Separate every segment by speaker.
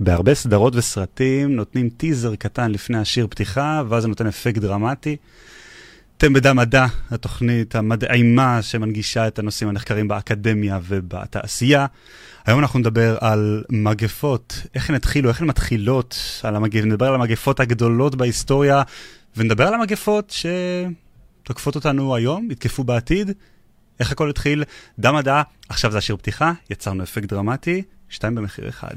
Speaker 1: בהרבה סדרות וסרטים נותנים טיזר קטן לפני השיר פתיחה, ואז זה נותן אפקט דרמטי. אתם בדה מדע, התוכנית המדעימה שמנגישה את הנושאים הנחקרים באקדמיה ובתעשייה. היום אנחנו נדבר על מגפות, איך הן התחילו, איך הן מתחילות, על המגפ... נדבר על המגפות הגדולות בהיסטוריה, ונדבר על המגפות שתוקפות אותנו היום, יתקפו בעתיד. איך הכל התחיל? דה מדע, עכשיו זה השיר פתיחה, יצרנו אפקט דרמטי, שתיים במחיר אחד.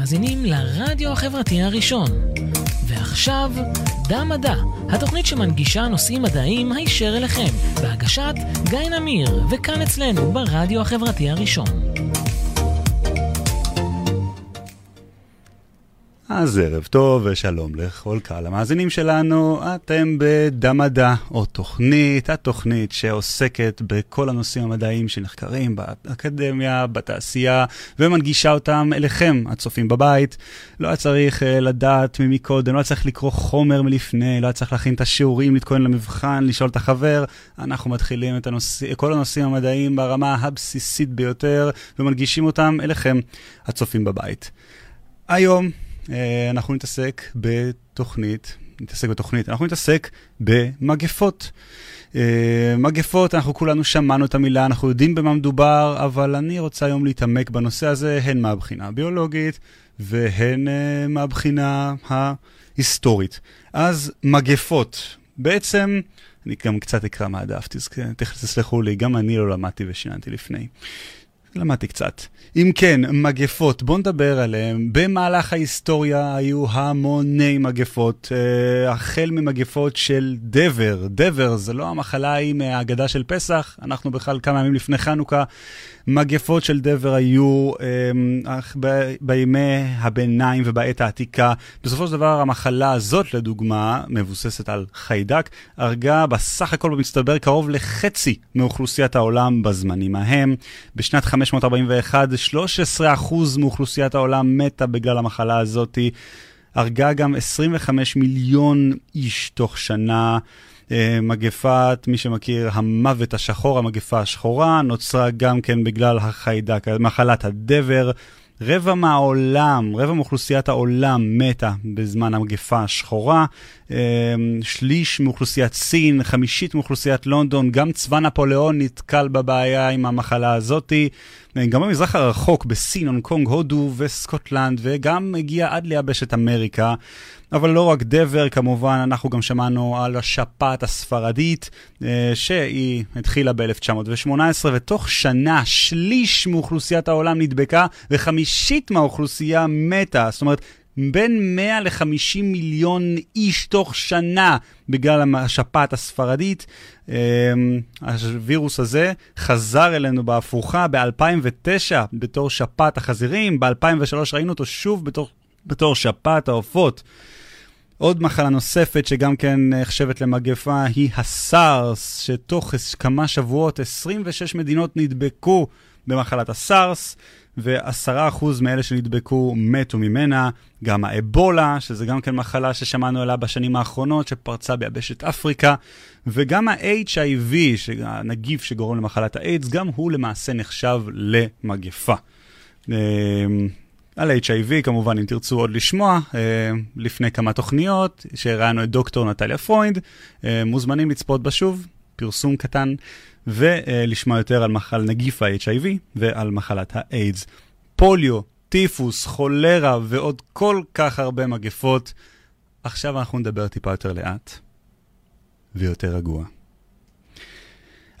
Speaker 2: מאזינים לרדיו החברתי הראשון. ועכשיו, דה מדע, התוכנית שמנגישה נושאים מדעיים הישר אליכם, בהגשת גיא נמיר, וכאן אצלנו ברדיו החברתי הראשון.
Speaker 1: אז ערב טוב ושלום לכל קהל המאזינים שלנו, אתם בדמדע, או תוכנית, התוכנית שעוסקת בכל הנושאים המדעיים שנחקרים באקדמיה, בתעשייה, ומנגישה אותם אליכם, הצופים בבית. לא היה צריך uh, לדעת ממקודם, לא היה צריך לקרוא חומר מלפני, לא היה צריך להכין את השיעורים, להתכונן למבחן, לשאול את החבר. אנחנו מתחילים את הנושא, כל הנושאים המדעיים ברמה הבסיסית ביותר, ומנגישים אותם אליכם, הצופים בבית. היום, אה, אנחנו נתעסק בתוכנית, נתעסק בתוכנית, אנחנו נתעסק במגפות. אה, מגפות, אנחנו כולנו שמענו את המילה, אנחנו יודעים במה מדובר, אבל אני רוצה היום להתעמק בנושא הזה, הן מהבחינה הביולוגית והן uh, מהבחינה ההיסטורית. אז מגפות, בעצם, אני גם קצת אקרא מהדף, תסלחו לי, גם אני לא למדתי ושיננתי לפני. למדתי קצת. אם כן, מגפות, בואו נדבר עליהן. במהלך ההיסטוריה היו המוני מגפות, uh, החל ממגפות של דבר. דבר זה לא המחלה ההיא מהאגדה של פסח, אנחנו בכלל כמה ימים לפני חנוכה. מגפות של דבר היו um, ב- בימי הביניים ובעת העתיקה. בסופו של דבר המחלה הזאת, לדוגמה, מבוססת על חיידק, הרגה בסך הכל במצטבר קרוב לחצי מאוכלוסיית העולם בזמנים ההם. בשנת 541, 13% מאוכלוסיית העולם מתה בגלל המחלה הזאת. הרגה גם 25 מיליון איש תוך שנה. אה, מגפת, מי שמכיר, המוות השחור, המגפה השחורה, נוצרה גם כן בגלל החיידק, מחלת הדבר. רבע מהעולם, רבע מאוכלוסיית העולם מתה בזמן המגפה השחורה, אמ, שליש מאוכלוסיית סין, חמישית מאוכלוסיית לונדון, גם צבא נפוליאון נתקל בבעיה עם המחלה הזאתי, גם במזרח הרחוק, בסין, הונג קונג, הודו וסקוטלנד, וגם הגיע עד ליבשת אמריקה. אבל לא רק דבר, כמובן, אנחנו גם שמענו על השפעת הספרדית, אה, שהיא התחילה ב-1918, ותוך שנה שליש מאוכלוסיית העולם נדבקה, וחמישית מהאוכלוסייה מתה. זאת אומרת, בין 100 ל-50 מיליון איש תוך שנה בגלל השפעת הספרדית. אמ, הווירוס הזה חזר אלינו בהפוכה ב-2009 בתור שפעת החזירים, ב-2003 ראינו אותו שוב בתור, בתור שפעת העופות. עוד מחלה נוספת שגם כן נחשבת למגפה היא הסארס, שתוך כמה שבועות 26 מדינות נדבקו במחלת הסארס, ו-10% מאלה שנדבקו מתו ממנה. גם האבולה, שזה גם כן מחלה ששמענו עליה בשנים האחרונות, שפרצה ביבשת אפריקה, וגם ה-HIV, הנגיף שגורם למחלת האיידס, גם הוא למעשה נחשב למגפה. על HIV, כמובן, אם תרצו עוד לשמוע, אה, לפני כמה תוכניות, שהראינו את דוקטור נטליה פרוינד, אה, מוזמנים לצפות בה שוב, פרסום קטן, ולשמוע יותר על, מחל נגיף ה-HIV ועל מחלת האיידס. פוליו, טיפוס, חולרה ועוד כל כך הרבה מגפות. עכשיו אנחנו נדבר טיפה יותר לאט ויותר רגוע.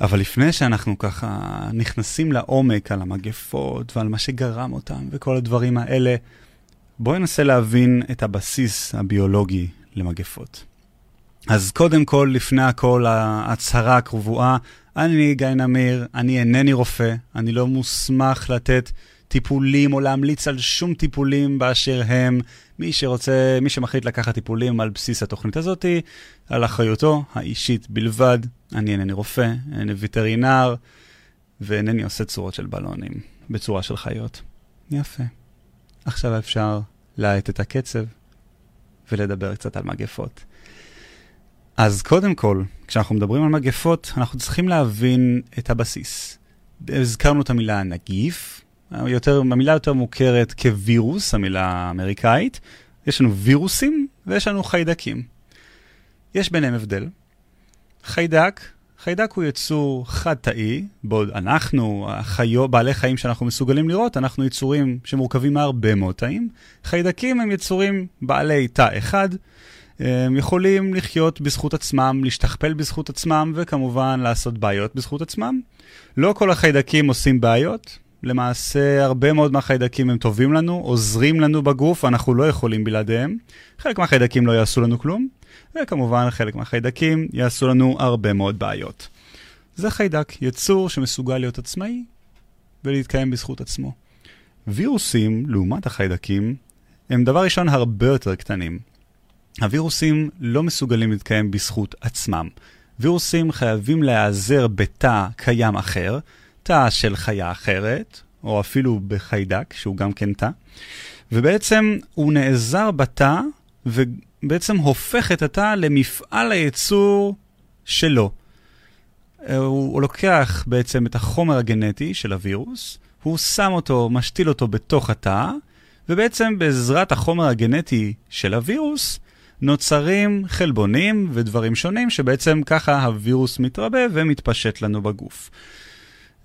Speaker 1: אבל לפני שאנחנו ככה נכנסים לעומק על המגפות ועל מה שגרם אותם וכל הדברים האלה, בואו ננסה להבין את הבסיס הביולוגי למגפות. אז קודם כל, לפני הכל, ההצהרה הקבועה, אני גיא נמיר, אני אינני רופא, אני לא מוסמך לתת טיפולים או להמליץ על שום טיפולים באשר הם. מי שרוצה, מי שמחליט לקחת טיפולים על בסיס התוכנית הזאת, על אחריותו האישית בלבד. אני אינני רופא, אינני וטרינר, ואינני עושה צורות של בלונים בצורה של חיות. יפה. עכשיו אפשר להאט את הקצב ולדבר קצת על מגפות. אז קודם כל, כשאנחנו מדברים על מגפות, אנחנו צריכים להבין את הבסיס. הזכרנו את המילה נגיף, יותר, המילה יותר מוכרת כווירוס, המילה האמריקאית. יש לנו וירוסים ויש לנו חיידקים. יש ביניהם הבדל. חיידק, חיידק הוא יצור חד-תאי, בעוד אנחנו, החיו, בעלי חיים שאנחנו מסוגלים לראות, אנחנו יצורים שמורכבים מהרבה מאוד תאים. חיידקים הם יצורים בעלי תא אחד, הם יכולים לחיות בזכות עצמם, להשתכפל בזכות עצמם, וכמובן לעשות בעיות בזכות עצמם. לא כל החיידקים עושים בעיות, למעשה הרבה מאוד מהחיידקים הם טובים לנו, עוזרים לנו בגוף, אנחנו לא יכולים בלעדיהם. חלק מהחיידקים לא יעשו לנו כלום, וכמובן חלק מהחיידקים יעשו לנו הרבה מאוד בעיות. זה חיידק, יצור שמסוגל להיות עצמאי ולהתקיים בזכות עצמו. וירוסים, לעומת החיידקים, הם דבר ראשון הרבה יותר קטנים. הווירוסים לא מסוגלים להתקיים בזכות עצמם. וירוסים חייבים להיעזר בתא קיים אחר, תא של חיה אחרת, או אפילו בחיידק, שהוא גם כן תא, ובעצם הוא נעזר בתא, ובעצם הופך את התא למפעל הייצור שלו. הוא, הוא לוקח בעצם את החומר הגנטי של הווירוס, הוא שם אותו, משתיל אותו בתוך התא, ובעצם בעזרת החומר הגנטי של הווירוס, נוצרים חלבונים ודברים שונים, שבעצם ככה הווירוס מתרבה ומתפשט לנו בגוף.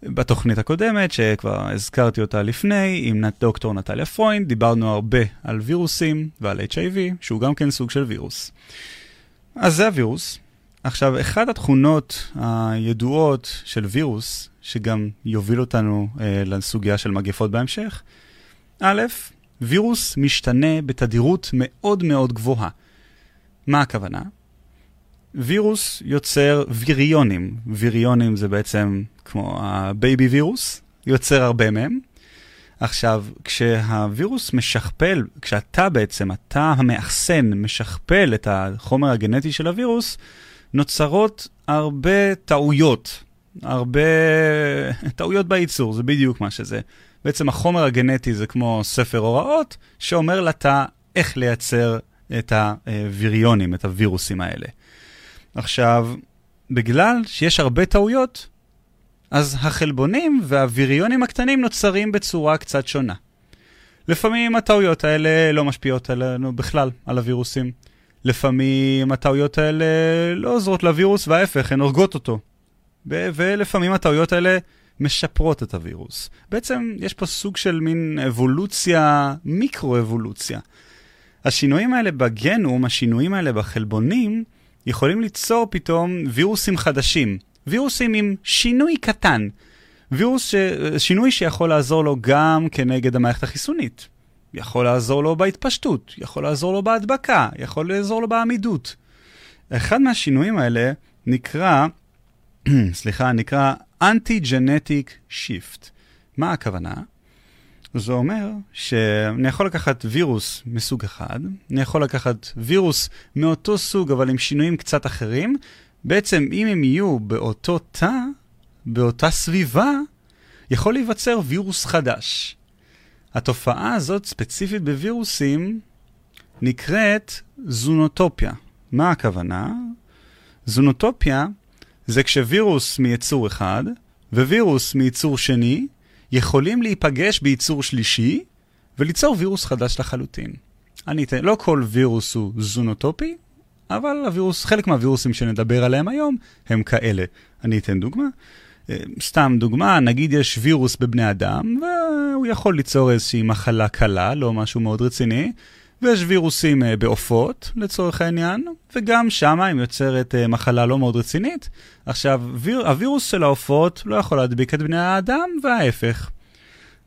Speaker 1: בתוכנית הקודמת, שכבר הזכרתי אותה לפני, עם דוקטור נטליה פרוינד, דיברנו הרבה על וירוסים ועל HIV, שהוא גם כן סוג של וירוס. אז זה הווירוס. עכשיו, אחת התכונות הידועות של וירוס, שגם יוביל אותנו אה, לסוגיה של מגפות בהמשך, א', וירוס משתנה בתדירות מאוד מאוד גבוהה. מה הכוונה? וירוס יוצר ויריונים. ויריונים זה בעצם כמו ה baby virus, יוצר הרבה מהם. עכשיו, כשהווירוס משכפל, כשאתה בעצם, התא המאחסן, משכפל את החומר הגנטי של הווירוס, נוצרות הרבה טעויות. הרבה טעויות בייצור, זה בדיוק מה שזה. בעצם החומר הגנטי זה כמו ספר הוראות, שאומר לתא איך לייצר את הוויריונים, את הווירוסים האלה. עכשיו, בגלל שיש הרבה טעויות, אז החלבונים והוויריונים הקטנים נוצרים בצורה קצת שונה. לפעמים הטעויות האלה לא משפיעות עלינו בכלל, על הווירוסים. לפעמים הטעויות האלה לא עוזרות לווירוס, וההפך, הן הורגות אותו. ו- ולפעמים הטעויות האלה משפרות את הווירוס. בעצם יש פה סוג של מין אבולוציה, מיקרו-אבולוציה. השינויים האלה בגנום, השינויים האלה בחלבונים, יכולים ליצור פתאום וירוסים חדשים. וירוסים עם שינוי קטן. וירוס, ש... שינוי שיכול לעזור לו גם כנגד המערכת החיסונית. יכול לעזור לו בהתפשטות, יכול לעזור לו בהדבקה, יכול לעזור לו בעמידות. אחד מהשינויים האלה נקרא, סליחה, נקרא Anti-Genetic Shift. מה הכוונה? זה אומר שאני יכול לקחת וירוס מסוג אחד, אני יכול לקחת וירוס מאותו סוג אבל עם שינויים קצת אחרים, בעצם אם הם יהיו באותו תא, באותה סביבה, יכול להיווצר וירוס חדש. התופעה הזאת, ספציפית בווירוסים, נקראת זונוטופיה. מה הכוונה? זונוטופיה זה כשווירוס מיצור אחד ווירוס מיצור שני יכולים להיפגש בייצור שלישי וליצור וירוס חדש לחלוטין. אני אתן, לא כל וירוס הוא זונוטופי, אבל הווירוס, חלק מהווירוסים שנדבר עליהם היום הם כאלה. אני אתן דוגמה. אה, סתם דוגמה, נגיד יש וירוס בבני אדם, והוא יכול ליצור איזושהי מחלה קלה, לא משהו מאוד רציני, ויש וירוסים אה, בעופות, לצורך העניין, וגם שם היא יוצרת אה, מחלה לא מאוד רצינית. עכשיו, ויר, הווירוס של העופות לא יכול להדביק את בני האדם, וההפך.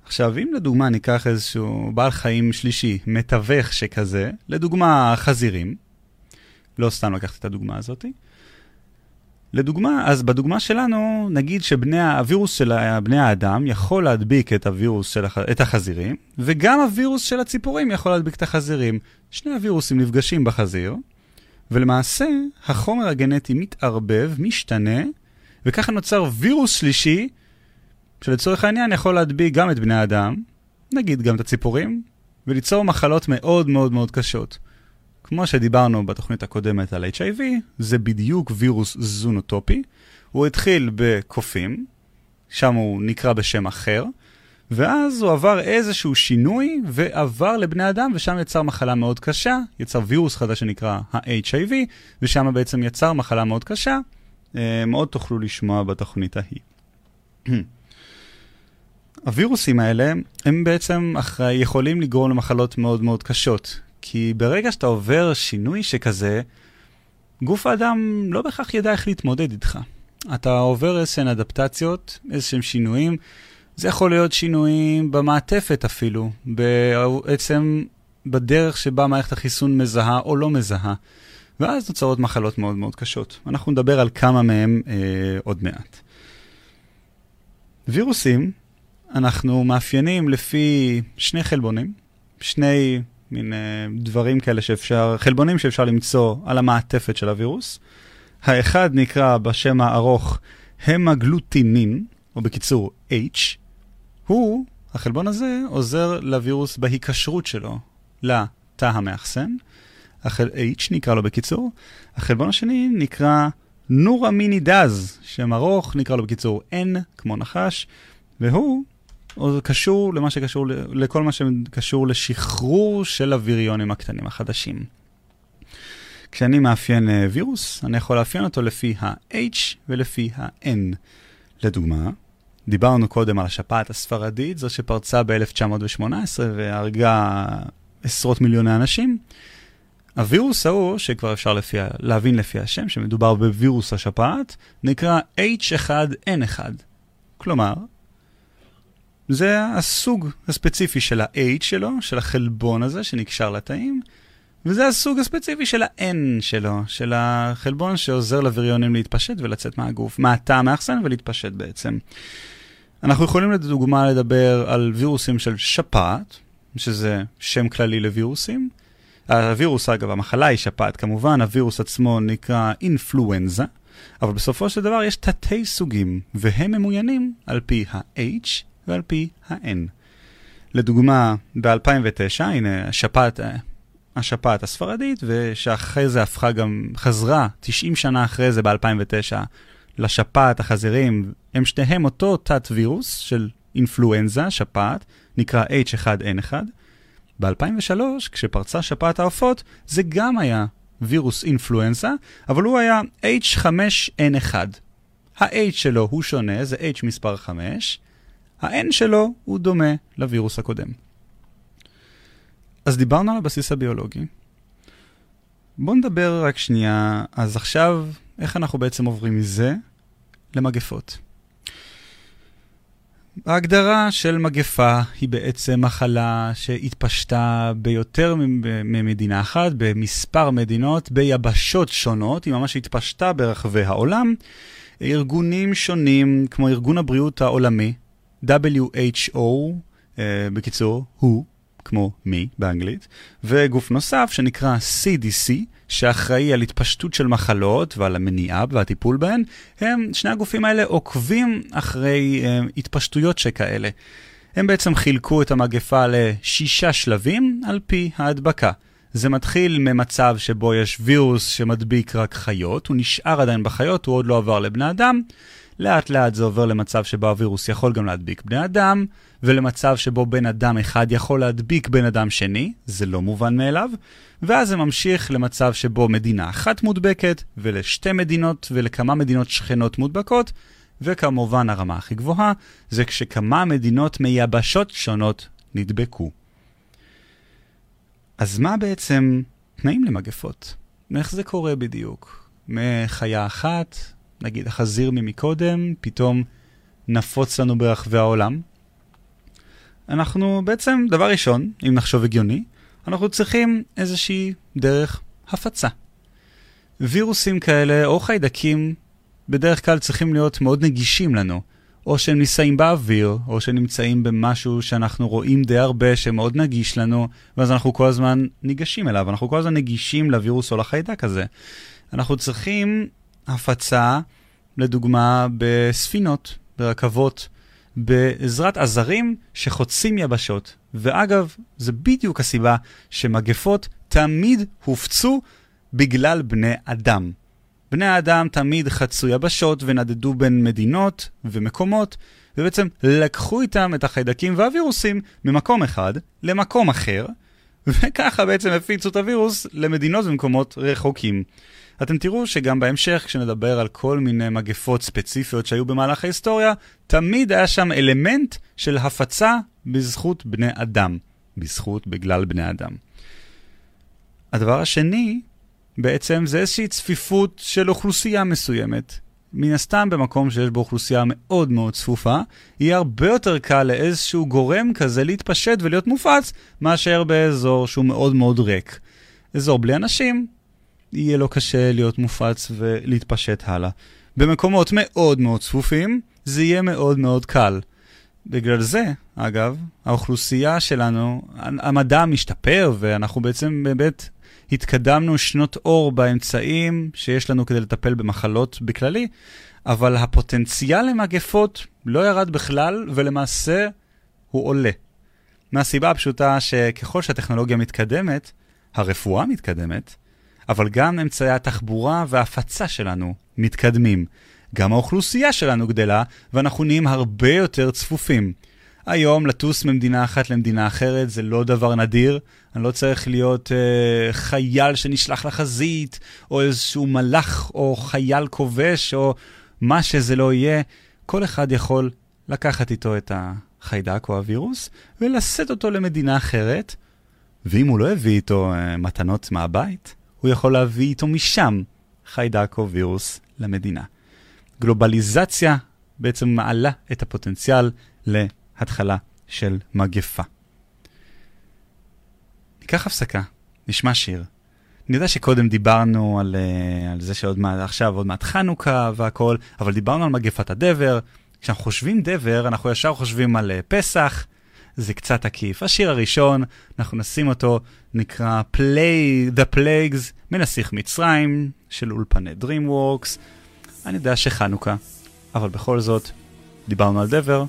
Speaker 1: עכשיו, אם לדוגמה ניקח איזשהו בעל חיים שלישי, מתווך שכזה, לדוגמה חזירים, לא סתם לקחת את הדוגמה הזאת, לדוגמה, אז בדוגמה שלנו, נגיד שהווירוס של בני האדם יכול להדביק את הווירוס של הח... את החזירים, וגם הווירוס של הציפורים יכול להדביק את החזירים. שני הווירוסים נפגשים בחזיר, ולמעשה החומר הגנטי מתערבב, משתנה, וככה נוצר וירוס שלישי, שלצורך העניין יכול להדביק גם את בני האדם, נגיד גם את הציפורים, וליצור מחלות מאוד מאוד מאוד קשות. כמו שדיברנו בתוכנית הקודמת על HIV, זה בדיוק וירוס זונוטופי. הוא התחיל בקופים, שם הוא נקרא בשם אחר, ואז הוא עבר איזשהו שינוי ועבר לבני אדם, ושם יצר מחלה מאוד קשה, יצר וירוס חדש שנקרא ה-HIV, ושם בעצם יצר מחלה מאוד קשה. אה, מאוד תוכלו לשמוע בתוכנית ההיא. הווירוסים האלה, הם בעצם אחרי, יכולים לגרום למחלות מאוד מאוד קשות. כי ברגע שאתה עובר שינוי שכזה, גוף האדם לא בהכרח ידע איך להתמודד איתך. אתה עובר איזשהן אדפטציות, איזשהם שינויים. זה יכול להיות שינויים במעטפת אפילו, בעצם בדרך שבה מערכת החיסון מזהה או לא מזהה. ואז נוצרות מחלות מאוד מאוד קשות. אנחנו נדבר על כמה מהם אה, עוד מעט. וירוסים, אנחנו מאפיינים לפי שני חלבונים, שני מין אה, דברים כאלה שאפשר, חלבונים שאפשר למצוא על המעטפת של הווירוס. האחד נקרא בשם הארוך המגלוטינין, או בקיצור H. הוא, החלבון הזה, עוזר לווירוס בהיקשרות שלו לתא המאחסן. החל... H נקרא לו בקיצור. החלבון השני נקרא נורמינידז, שם ארוך, נקרא לו בקיצור N, כמו נחש, והוא קשור למה שקשור, לכל מה שקשור לשחרור של הוויריונים הקטנים החדשים. כשאני מאפיין אה, וירוס, אני יכול לאפיין אותו לפי ה-H ולפי ה-N. לדוגמה, דיברנו קודם על השפעת הספרדית, זו שפרצה ב-1918 והרגה עשרות מיליוני אנשים. הווירוס ההוא, שכבר אפשר לפי, להבין לפי השם, שמדובר בווירוס השפעת, נקרא H1N1. כלומר, זה הסוג הספציפי של ה-H שלו, של החלבון הזה שנקשר לתאים, וזה הסוג הספציפי של ה-N שלו, של החלבון שעוזר לווריונים להתפשט ולצאת מהגוף, מהתא המאחסן ולהתפשט בעצם. אנחנו יכולים לדוגמה לדבר על וירוסים של שפעת, שזה שם כללי לווירוסים. הווירוס, אגב, המחלה היא שפעת כמובן, הווירוס עצמו נקרא אינפלואנזה, אבל בסופו של דבר יש תתי סוגים, והם ממוינים על פי ה-H ועל פי ה-N. לדוגמה, ב-2009, הנה השפעת, השפעת הספרדית, ושאחרי זה הפכה גם, חזרה 90 שנה אחרי זה ב-2009 לשפעת החזירים, הם שניהם אותו תת וירוס של אינפלואנזה, שפעת, נקרא H1N1. ב-2003, כשפרצה שפעת העופות, זה גם היה וירוס אינפלואנסה, אבל הוא היה H5N1. ה-H שלו הוא שונה, זה H מספר 5, ה-N שלו הוא דומה לווירוס הקודם. אז דיברנו על הבסיס הביולוגי. בואו נדבר רק שנייה, אז עכשיו, איך אנחנו בעצם עוברים מזה למגפות. ההגדרה של מגפה היא בעצם מחלה שהתפשטה ביותר ממדינה אחת, במספר מדינות, ביבשות שונות, היא ממש התפשטה ברחבי העולם. ארגונים שונים, כמו ארגון הבריאות העולמי, WHO, אה, בקיצור, הוא, כמו מי באנגלית, וגוף נוסף שנקרא CDC, שאחראי על התפשטות של מחלות ועל המניעה והטיפול בהן, הם, שני הגופים האלה עוקבים אחרי הם, אה, התפשטויות שכאלה. הם בעצם חילקו את המגפה לשישה שלבים על פי ההדבקה. זה מתחיל ממצב שבו יש וירוס שמדביק רק חיות, הוא נשאר עדיין בחיות, הוא עוד לא עבר לבני אדם. לאט לאט זה עובר למצב שבו הווירוס יכול גם להדביק בני אדם, ולמצב שבו בן אדם אחד יכול להדביק בן אדם שני, זה לא מובן מאליו, ואז זה ממשיך למצב שבו מדינה אחת מודבקת, ולשתי מדינות ולכמה מדינות שכנות מודבקות, וכמובן הרמה הכי גבוהה, זה כשכמה מדינות מיבשות שונות נדבקו. אז מה בעצם תנאים למגפות? איך זה קורה בדיוק? מחיה אחת, נגיד החזיר ממקודם, פתאום נפוץ לנו ברחבי העולם. אנחנו בעצם, דבר ראשון, אם נחשוב הגיוני, אנחנו צריכים איזושהי דרך הפצה. וירוסים כאלה, או חיידקים, בדרך כלל צריכים להיות מאוד נגישים לנו. או שהם נישאים באוויר, או שנמצאים במשהו שאנחנו רואים די הרבה שמאוד נגיש לנו, ואז אנחנו כל הזמן ניגשים אליו, אנחנו כל הזמן נגישים לווירוס או לחיידק הזה. אנחנו צריכים הפצה, לדוגמה, בספינות, ברכבות, בעזרת עזרים שחוצים יבשות. ואגב, זה בדיוק הסיבה שמגפות תמיד הופצו בגלל בני אדם. בני האדם תמיד חצו יבשות ונדדו בין מדינות ומקומות, ובעצם לקחו איתם את החיידקים והווירוסים ממקום אחד למקום אחר, וככה בעצם הפיצו את הווירוס למדינות ומקומות רחוקים. אתם תראו שגם בהמשך, כשנדבר על כל מיני מגפות ספציפיות שהיו במהלך ההיסטוריה, תמיד היה שם אלמנט של הפצה בזכות בני אדם. בזכות, בגלל בני אדם. הדבר השני, בעצם, זה איזושהי צפיפות של אוכלוסייה מסוימת. מן הסתם במקום שיש בו אוכלוסייה מאוד מאוד צפופה, יהיה הרבה יותר קל לאיזשהו גורם כזה להתפשט ולהיות מופץ, מאשר באזור שהוא מאוד מאוד ריק. אזור בלי אנשים, יהיה לו קשה להיות מופץ ולהתפשט הלאה. במקומות מאוד מאוד צפופים, זה יהיה מאוד מאוד קל. בגלל זה, אגב, האוכלוסייה שלנו, המדע משתפר, ואנחנו בעצם באמת התקדמנו שנות אור באמצעים שיש לנו כדי לטפל במחלות בכללי, אבל הפוטנציאל למגפות לא ירד בכלל, ולמעשה הוא עולה. מהסיבה הפשוטה שככל שהטכנולוגיה מתקדמת, הרפואה מתקדמת, אבל גם אמצעי התחבורה וההפצה שלנו מתקדמים. גם האוכלוסייה שלנו גדלה, ואנחנו נהיים הרבה יותר צפופים. היום לטוס ממדינה אחת למדינה אחרת זה לא דבר נדיר. אני לא צריך להיות אה, חייל שנשלח לחזית, או איזשהו מלאך, או חייל כובש, או מה שזה לא יהיה. כל אחד יכול לקחת איתו את החיידק או הווירוס, ולשאת אותו למדינה אחרת, ואם הוא לא הביא איתו אה, מתנות מהבית, הוא יכול להביא איתו משם חיידק או וירוס למדינה. גלובליזציה בעצם מעלה את הפוטנציאל להתחלה של מגפה. ניקח הפסקה, נשמע שיר. אני יודע שקודם דיברנו על, uh, על זה שעוד מעט, עכשיו עוד מעט חנוכה והכל, אבל דיברנו על מגפת הדבר. כשאנחנו חושבים דבר, אנחנו ישר חושבים על uh, פסח, זה קצת עקיף. השיר הראשון, אנחנו נשים אותו, נקרא Play the Plagues מנסיך מצרים, של אולפני DreamWorks. אני יודע שחנוכה, אבל בכל זאת, דיברנו על דבר,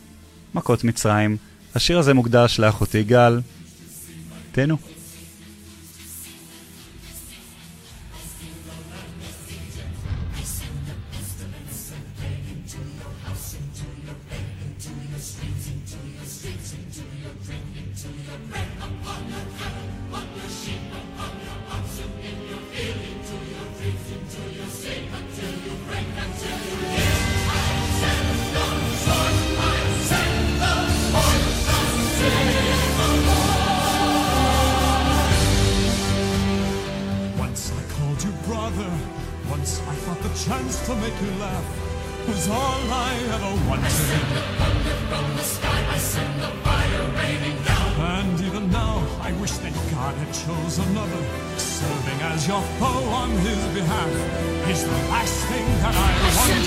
Speaker 1: מכות מצרים. השיר הזה מוקדש לאחותי גל. תהנו. is
Speaker 3: the last thing that I, I wanted.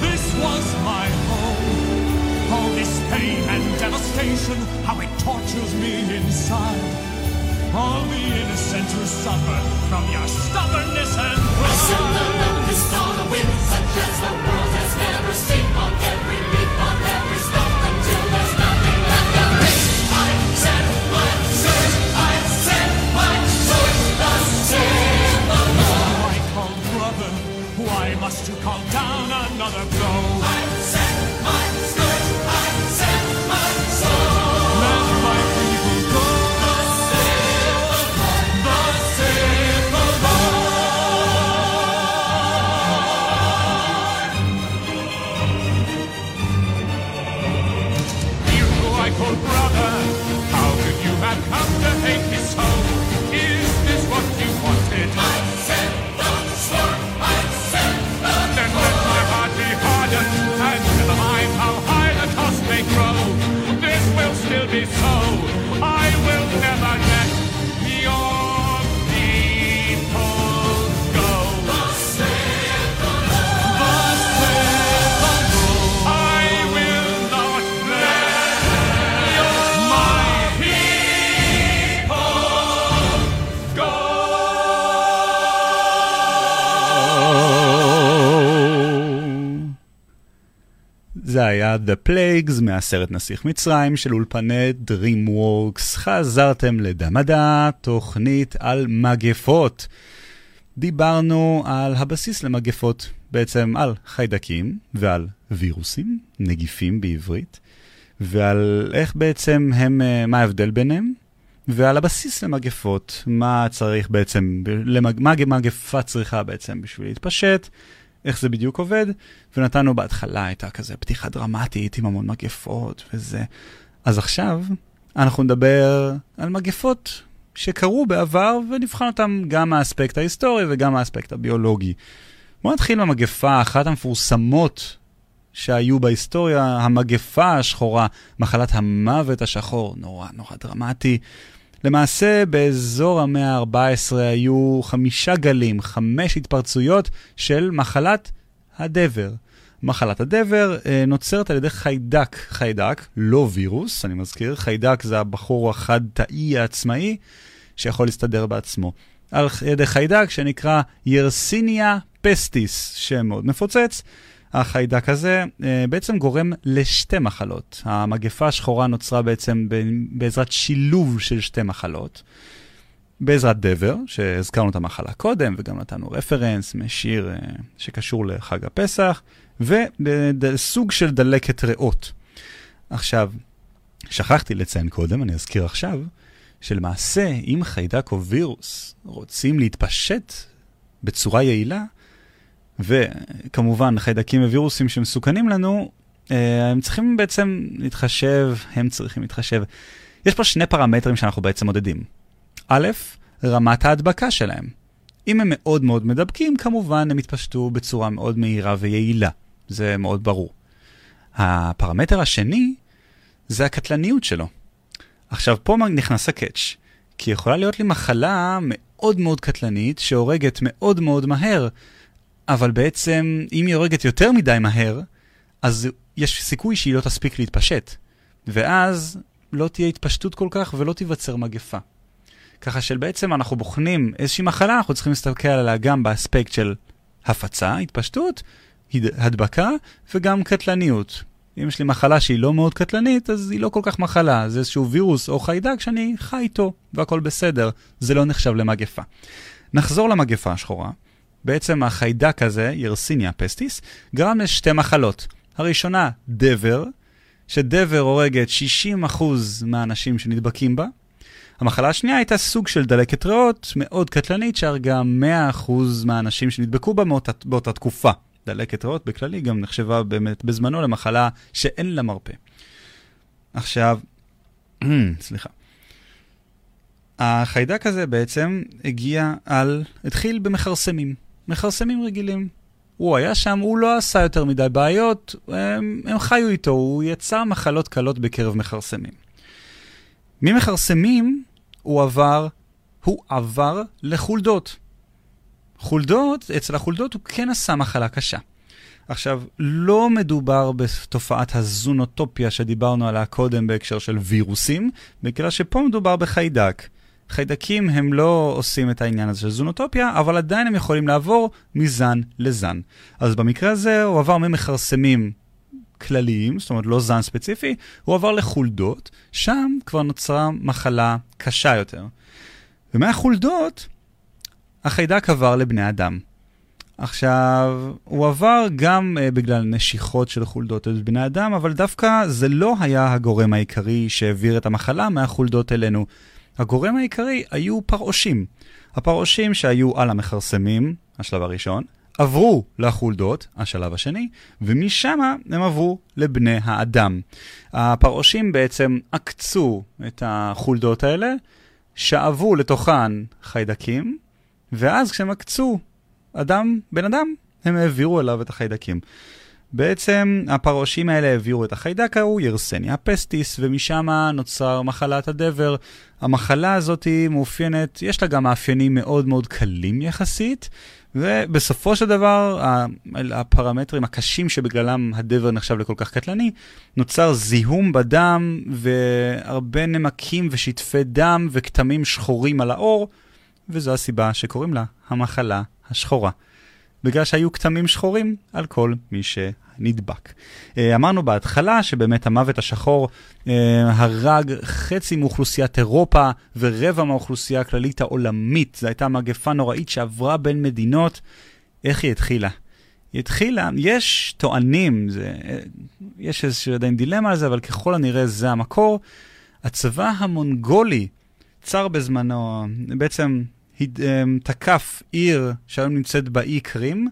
Speaker 3: This was my home. All this pain and devastation, how it tortures me inside. All the innocent who suffer from your stubbornness and
Speaker 1: היה The Plagues מהסרט נסיך מצרים של אולפני DreamWorks. חזרתם לדמדה, תוכנית על מגפות. דיברנו על הבסיס למגפות בעצם על חיידקים ועל וירוסים, נגיפים בעברית, ועל איך בעצם הם, אה, מה ההבדל ביניהם, ועל הבסיס למגפות, מה צריך בעצם, למג, מה מגפה צריכה בעצם בשביל להתפשט, איך זה בדיוק עובד, ונתנו בהתחלה, הייתה כזה פתיחה דרמטית עם המון מגפות וזה. אז עכשיו אנחנו נדבר על מגפות שקרו בעבר, ונבחן אותם גם מהאספקט ההיסטורי וגם מהאספקט הביולוגי. בואו נתחיל במגפה, אחת המפורסמות שהיו בהיסטוריה, המגפה השחורה, מחלת המוות השחור, נורא נורא דרמטי. למעשה, באזור המאה ה-14 היו חמישה גלים, חמש התפרצויות של מחלת הדבר. מחלת הדבר אה, נוצרת על ידי חיידק, חיידק, לא וירוס, אני מזכיר, חיידק זה הבחור החד-תאי העצמאי שיכול להסתדר בעצמו. על ידי חיידק שנקרא ירסיניה פסטיס, שם מאוד מפוצץ. החיידק הזה אה, בעצם גורם לשתי מחלות. המגפה השחורה נוצרה בעצם בעזרת שילוב של שתי מחלות. בעזרת דבר, שהזכרנו את המחלה קודם, וגם נתנו רפרנס משיר אה, שקשור לחג הפסח, וסוג של דלקת ריאות. עכשיו, שכחתי לציין קודם, אני אזכיר עכשיו, שלמעשה, אם חיידק או וירוס רוצים להתפשט בצורה יעילה, וכמובן חיידקים ווירוסים שמסוכנים לנו, אה, הם צריכים בעצם להתחשב, הם צריכים להתחשב. יש פה שני פרמטרים שאנחנו בעצם מודדים. א', רמת ההדבקה שלהם. אם הם מאוד מאוד מדבקים, כמובן הם יתפשטו בצורה מאוד מהירה ויעילה. זה מאוד ברור. הפרמטר השני זה הקטלניות שלו. עכשיו, פה נכנס הקאץ', כי יכולה להיות לי מחלה מאוד מאוד קטלנית שהורגת מאוד מאוד מהר, אבל בעצם, אם היא הורגת יותר מדי מהר, אז יש סיכוי שהיא לא תספיק להתפשט. ואז לא תהיה התפשטות כל כך ולא תיווצר מגפה. ככה שבעצם אנחנו בוחנים איזושהי מחלה, אנחנו צריכים להסתכל עליה גם באספקט של הפצה, התפשטות, הדבקה וגם קטלניות. אם יש לי מחלה שהיא לא מאוד קטלנית, אז היא לא כל כך מחלה, זה איזשהו וירוס או חיידק שאני חי איתו והכל בסדר, זה לא נחשב למגפה. נחזור למגפה השחורה. בעצם החיידק הזה, ירסיניה פסטיס, גרם לשתי מחלות. הראשונה, דבר, שדבר הורגת 60% מהאנשים שנדבקים בה. המחלה השנייה הייתה סוג של דלקת ריאות מאוד קטלנית שהרגה 100% מהאנשים שנדבקו בה מאותה, באותה תקופה. דלקת ריאות בכללי גם נחשבה באמת בזמנו למחלה שאין לה מרפא. עכשיו, סליחה. החיידק הזה בעצם הגיע על, התחיל במכרסמים. מכרסמים רגילים. הוא היה שם, הוא לא עשה יותר מדי בעיות, הם, הם חיו איתו, הוא יצר מחלות קלות בקרב מכרסמים. ממכרסמים הוא עבר, הוא עבר לחולדות. חולדות, אצל החולדות הוא כן עשה מחלה קשה. עכשיו, לא מדובר בתופעת הזונוטופיה שדיברנו עליה קודם בהקשר של וירוסים, בגלל שפה מדובר בחיידק. חיידקים הם לא עושים את העניין הזה של זונוטופיה, אבל עדיין הם יכולים לעבור מזן לזן. אז במקרה הזה הוא עבר ממכרסמים כלליים, זאת אומרת לא זן ספציפי, הוא עבר לחולדות, שם כבר נוצרה מחלה קשה יותר. ומהחולדות, החיידק עבר לבני אדם. עכשיו, הוא עבר גם uh, בגלל נשיכות של חולדות את בני אדם, אבל דווקא זה לא היה הגורם העיקרי שהעביר את המחלה מהחולדות אלינו. הגורם העיקרי היו פרעושים. הפרעושים שהיו על המכרסמים, השלב הראשון, עברו לחולדות, השלב השני, ומשם הם עברו לבני האדם. הפרעושים בעצם עקצו את החולדות האלה, שאבו לתוכן חיידקים, ואז כשהם עקצו אדם, בן אדם, הם העבירו אליו את החיידקים. בעצם הפרעושים האלה העבירו את החיידק ההוא, ירסניה פסטיס, ומשם נוצר מחלת הדבר. המחלה הזאת מאופיינת, יש לה גם מאפיינים מאוד מאוד קלים יחסית, ובסופו של דבר, הפרמטרים הקשים שבגללם הדבר נחשב לכל כך קטלני, נוצר זיהום בדם והרבה נמקים ושטפי דם וכתמים שחורים על האור, וזו הסיבה שקוראים לה המחלה השחורה. בגלל שהיו כתמים שחורים על כל מי שנדבק. אה, אמרנו בהתחלה שבאמת המוות השחור אה, הרג חצי מאוכלוסיית אירופה ורבע מהאוכלוסייה הכללית העולמית. זו הייתה מגפה נוראית שעברה בין מדינות. איך היא התחילה? היא התחילה, יש טוענים, זה, יש איזושהי עדיין דילמה על זה, אבל ככל הנראה זה המקור. הצבא המונגולי צר בזמנו, בעצם תקף עיר שהיום נמצאת באי קרים,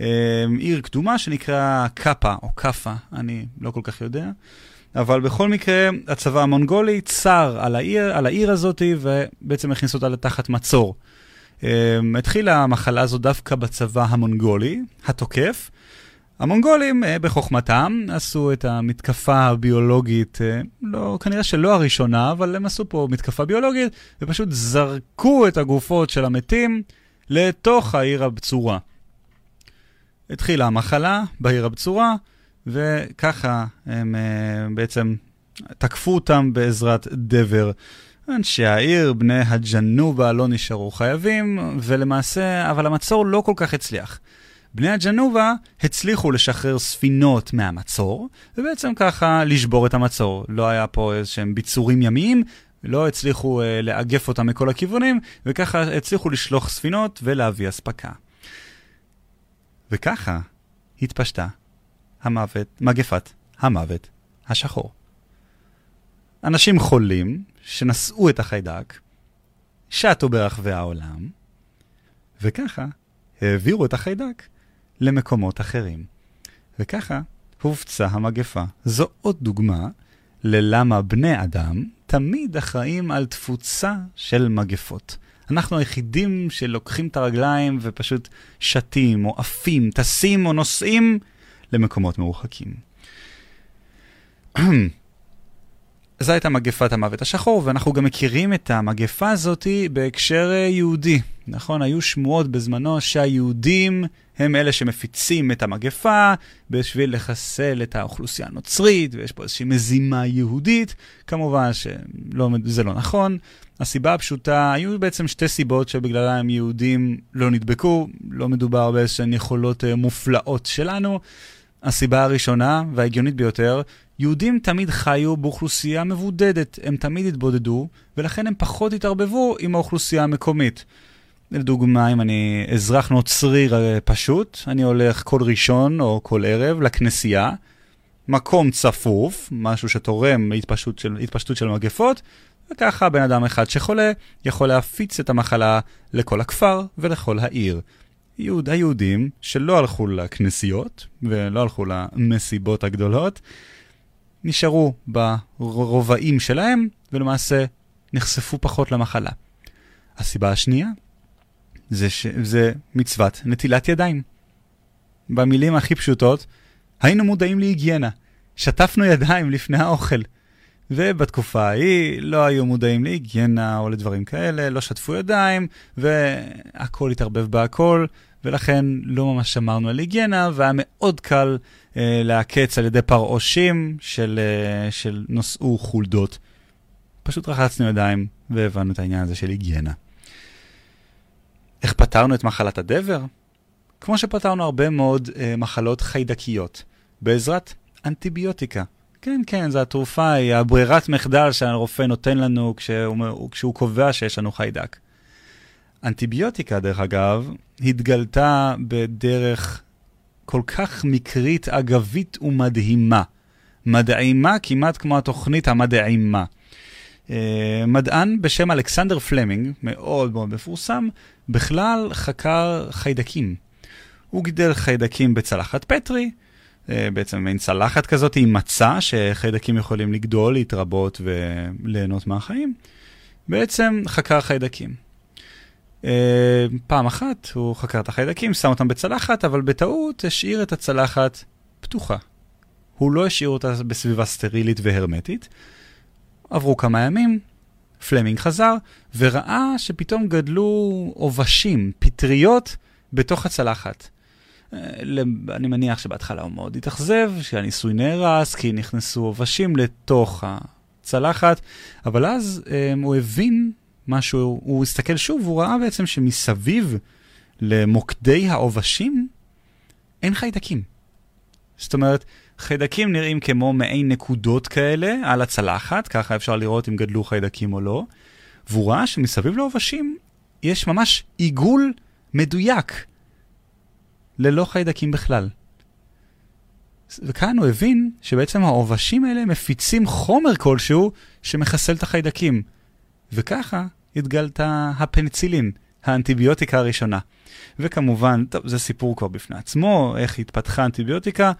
Speaker 1: אמ, עיר קדומה שנקרא קאפה או קאפה, אני לא כל כך יודע. אבל בכל מקרה, הצבא המונגולי צר על העיר, על העיר הזאת, ובעצם הכניס אותה לתחת מצור. Um, התחילה המחלה הזו דווקא בצבא המונגולי, התוקף. המונגולים, uh, בחוכמתם, עשו את המתקפה הביולוגית, uh, לא, כנראה שלא הראשונה, אבל הם עשו פה מתקפה ביולוגית, ופשוט זרקו את הגופות של המתים לתוך העיר הבצורה. התחילה המחלה בעיר הבצורה, וככה הם uh, בעצם תקפו אותם בעזרת דבר. אנשי העיר, בני הג'נובה, לא נשארו חייבים, ולמעשה, אבל המצור לא כל כך הצליח. בני הג'נובה הצליחו לשחרר ספינות מהמצור, ובעצם ככה לשבור את המצור. לא היה פה איזשהם ביצורים ימיים, לא הצליחו uh, לאגף אותם מכל הכיוונים, וככה הצליחו לשלוח ספינות ולהביא אספקה. וככה התפשטה המוות, מגפת המוות השחור. אנשים חולים שנשאו את החיידק, שטו ברחבי העולם, וככה העבירו את החיידק למקומות אחרים. וככה הופצה המגפה. זו עוד דוגמה ללמה בני אדם תמיד אחראים על תפוצה של מגפות. אנחנו היחידים שלוקחים את הרגליים ופשוט שתים או עפים, טסים או נוסעים למקומות מרוחקים. זו הייתה מגפת המוות השחור, ואנחנו גם מכירים את המגפה הזאת בהקשר אה, יהודי. נכון, היו שמועות בזמנו שהיהודים הם אלה שמפיצים את המגפה בשביל לחסל את האוכלוסייה הנוצרית, ויש פה איזושהי מזימה יהודית. כמובן שזה לא נכון. הסיבה הפשוטה, היו בעצם שתי סיבות שבגללם יהודים לא נדבקו. לא מדובר באיזשהן יכולות אה, מופלאות שלנו. הסיבה הראשונה וההגיונית ביותר, יהודים תמיד חיו באוכלוסייה מבודדת, הם תמיד התבודדו, ולכן הם פחות התערבבו עם האוכלוסייה המקומית. לדוגמה, אם אני אזרח נוצרי פשוט, אני הולך כל ראשון או כל ערב לכנסייה, מקום צפוף, משהו שתורם להתפשטות של, להתפשטות של מגפות, וככה בן אדם אחד שחולה יכול להפיץ את המחלה לכל הכפר ולכל העיר. יהוד, היהודים שלא הלכו לכנסיות ולא הלכו למסיבות הגדולות, נשארו ברובעים שלהם ולמעשה נחשפו פחות למחלה. הסיבה השנייה זה, ש... זה מצוות נטילת ידיים. במילים הכי פשוטות, היינו מודעים להיגיינה. שטפנו ידיים לפני האוכל. ובתקופה ההיא לא היו מודעים להיגיינה או לדברים כאלה, לא שטפו ידיים, והכל התערבב בהכל, ולכן לא ממש שמרנו על היגיינה, והיה מאוד קל אה, לעקץ על ידי פרעושים של, אה, של נושאו חולדות. פשוט רחצנו ידיים והבנו את העניין הזה של היגיינה. איך פתרנו את מחלת הדבר? כמו שפתרנו הרבה מאוד אה, מחלות חיידקיות, בעזרת אנטיביוטיקה. כן, כן, זו התרופה, היא הברירת מחדל שהרופא נותן לנו כשהוא, כשהוא קובע שיש לנו חיידק. אנטיביוטיקה, דרך אגב, התגלתה בדרך כל כך מקרית, אגבית ומדהימה. מדעימה כמעט כמו התוכנית המדעימה. Uh, מדען בשם אלכסנדר פלמינג, מאוד מאוד מפורסם, בכלל חקר חיידקים. הוא גידל חיידקים בצלחת פטרי, בעצם מעין צלחת כזאת עם מצע שחיידקים יכולים לגדול, להתרבות וליהנות מהחיים. בעצם חקר חיידקים. אה, פעם אחת הוא חקר את החיידקים, שם אותם בצלחת, אבל בטעות השאיר את הצלחת פתוחה. הוא לא השאיר אותה בסביבה סטרילית והרמטית. עברו כמה ימים, פלמינג חזר, וראה שפתאום גדלו עובשים, פטריות, בתוך הצלחת. אני מניח שבהתחלה הוא מאוד התאכזב, שהניסוי נהרס, כי נכנסו עובשים לתוך הצלחת, אבל אז אה, הוא הבין משהו, הוא הסתכל שוב, הוא ראה בעצם שמסביב למוקדי העובשים אין חיידקים. זאת אומרת, חיידקים נראים כמו מעין נקודות כאלה על הצלחת, ככה אפשר לראות אם גדלו חיידקים או לא, והוא ראה שמסביב לעובשים יש ממש עיגול מדויק. ללא חיידקים בכלל. וכאן הוא הבין שבעצם העובשים האלה מפיצים חומר כלשהו שמחסל את החיידקים. וככה התגלתה הפניצילין, האנטיביוטיקה הראשונה. וכמובן, טוב, זה סיפור כבר בפני עצמו, איך התפתחה האנטיביוטיקה,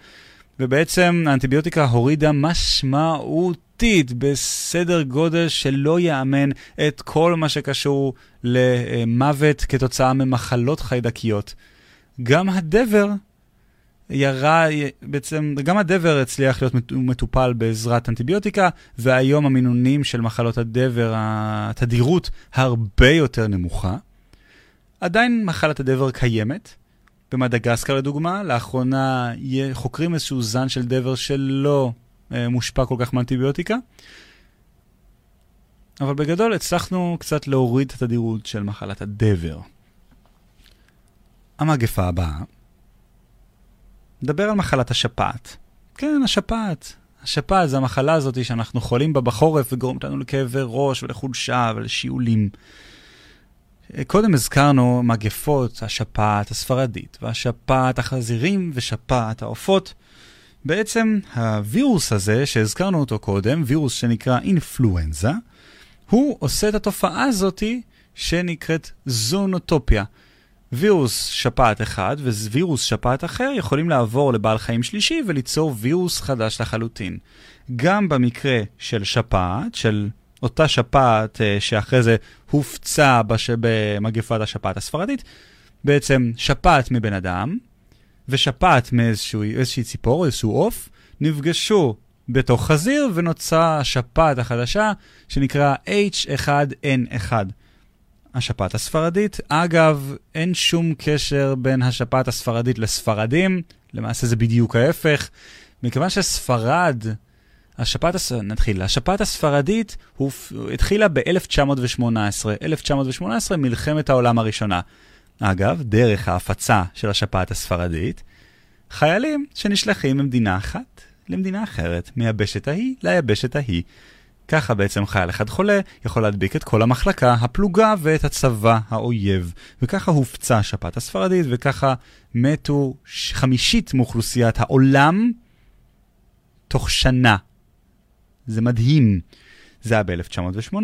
Speaker 1: ובעצם האנטיביוטיקה הורידה משמעותית בסדר גודל שלא ייאמן את כל מה שקשור למוות כתוצאה ממחלות חיידקיות. גם הדבר ירה, בעצם, גם הדבר הצליח להיות מטופל בעזרת אנטיביוטיקה, והיום המינונים של מחלות הדבר, התדירות הרבה יותר נמוכה. עדיין מחלת הדבר קיימת. במדגסקר לדוגמה, לאחרונה חוקרים איזשהו זן של דבר שלא אה, מושפע כל כך מאנטיביוטיקה. אבל בגדול הצלחנו קצת להוריד את התדירות של מחלת הדבר. המגפה הבאה, נדבר על מחלת השפעת. כן, השפעת. השפעת זה המחלה הזאת שאנחנו חולים בה בחורף וגורמת לנו לכאבי ראש ולחולשה ולשיעולים. קודם הזכרנו מגפות, השפעת הספרדית, והשפעת החזירים ושפעת העופות. בעצם הווירוס הזה שהזכרנו אותו קודם, וירוס שנקרא אינפלואנזה, הוא עושה את התופעה הזאתי שנקראת זונוטופיה. וירוס שפעת אחד ווירוס שפעת אחר יכולים לעבור לבעל חיים שלישי וליצור וירוס חדש לחלוטין. גם במקרה של שפעת, של אותה שפעת uh, שאחרי זה הופצה בש... במגפת השפעת הספרדית, בעצם שפעת מבן אדם ושפעת מאיזושהי ציפור, איזשהו עוף, נפגשו בתוך חזיר ונוצרה השפעת החדשה שנקרא H1N1. השפעת הספרדית. אגב, אין שום קשר בין השפעת הספרדית לספרדים, למעשה זה בדיוק ההפך. מכיוון שספרד השפעת, הס... נתחיל, השפעת הספרדית הוא... התחילה ב-1918, 1918 מלחמת העולם הראשונה. אגב, דרך ההפצה של השפעת הספרדית, חיילים שנשלחים ממדינה אחת למדינה אחרת, מיבשת ההיא ליבשת ההיא. ככה בעצם חייל אחד חולה יכול להדביק את כל המחלקה, הפלוגה ואת הצבא האויב. וככה הופצה השפעת הספרדית, וככה מתו חמישית מאוכלוסיית העולם תוך שנה זה מדהים. זה היה ב-1918.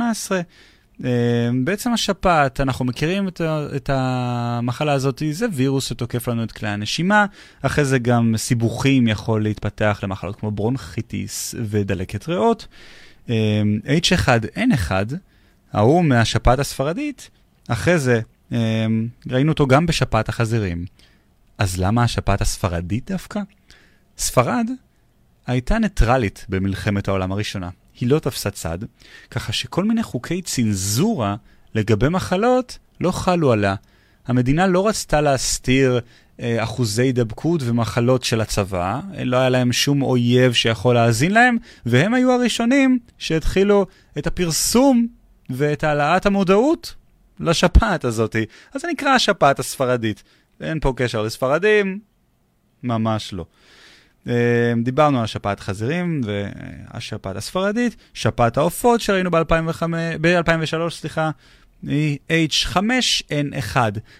Speaker 1: אה, בעצם השפעת, אנחנו מכירים את, את המחלה הזאת, זה וירוס שתוקף לנו את כלי הנשימה, אחרי זה גם סיבוכים יכול להתפתח למחלות כמו ברונכיטיס ודלקת ריאות. אה, H1N1, ההוא מהשפעת הספרדית, אחרי זה אה, ראינו אותו גם בשפעת החזירים. אז למה השפעת הספרדית דווקא? ספרד הייתה ניטרלית במלחמת העולם הראשונה. היא לא תפסה צד, ככה שכל מיני חוקי צנזורה לגבי מחלות לא חלו עליה. המדינה לא רצתה להסתיר אחוזי הידבקות ומחלות של הצבא, לא היה להם שום אויב שיכול להאזין להם, והם היו הראשונים שהתחילו את הפרסום ואת העלאת המודעות לשפעת הזאת. אז זה נקרא השפעת הספרדית. אין פה קשר לספרדים, ממש לא. אה, דיברנו על שפעת חזירים והשפעת הספרדית, שפעת העופות שראינו ב-2003, סליחה, היא H5N1.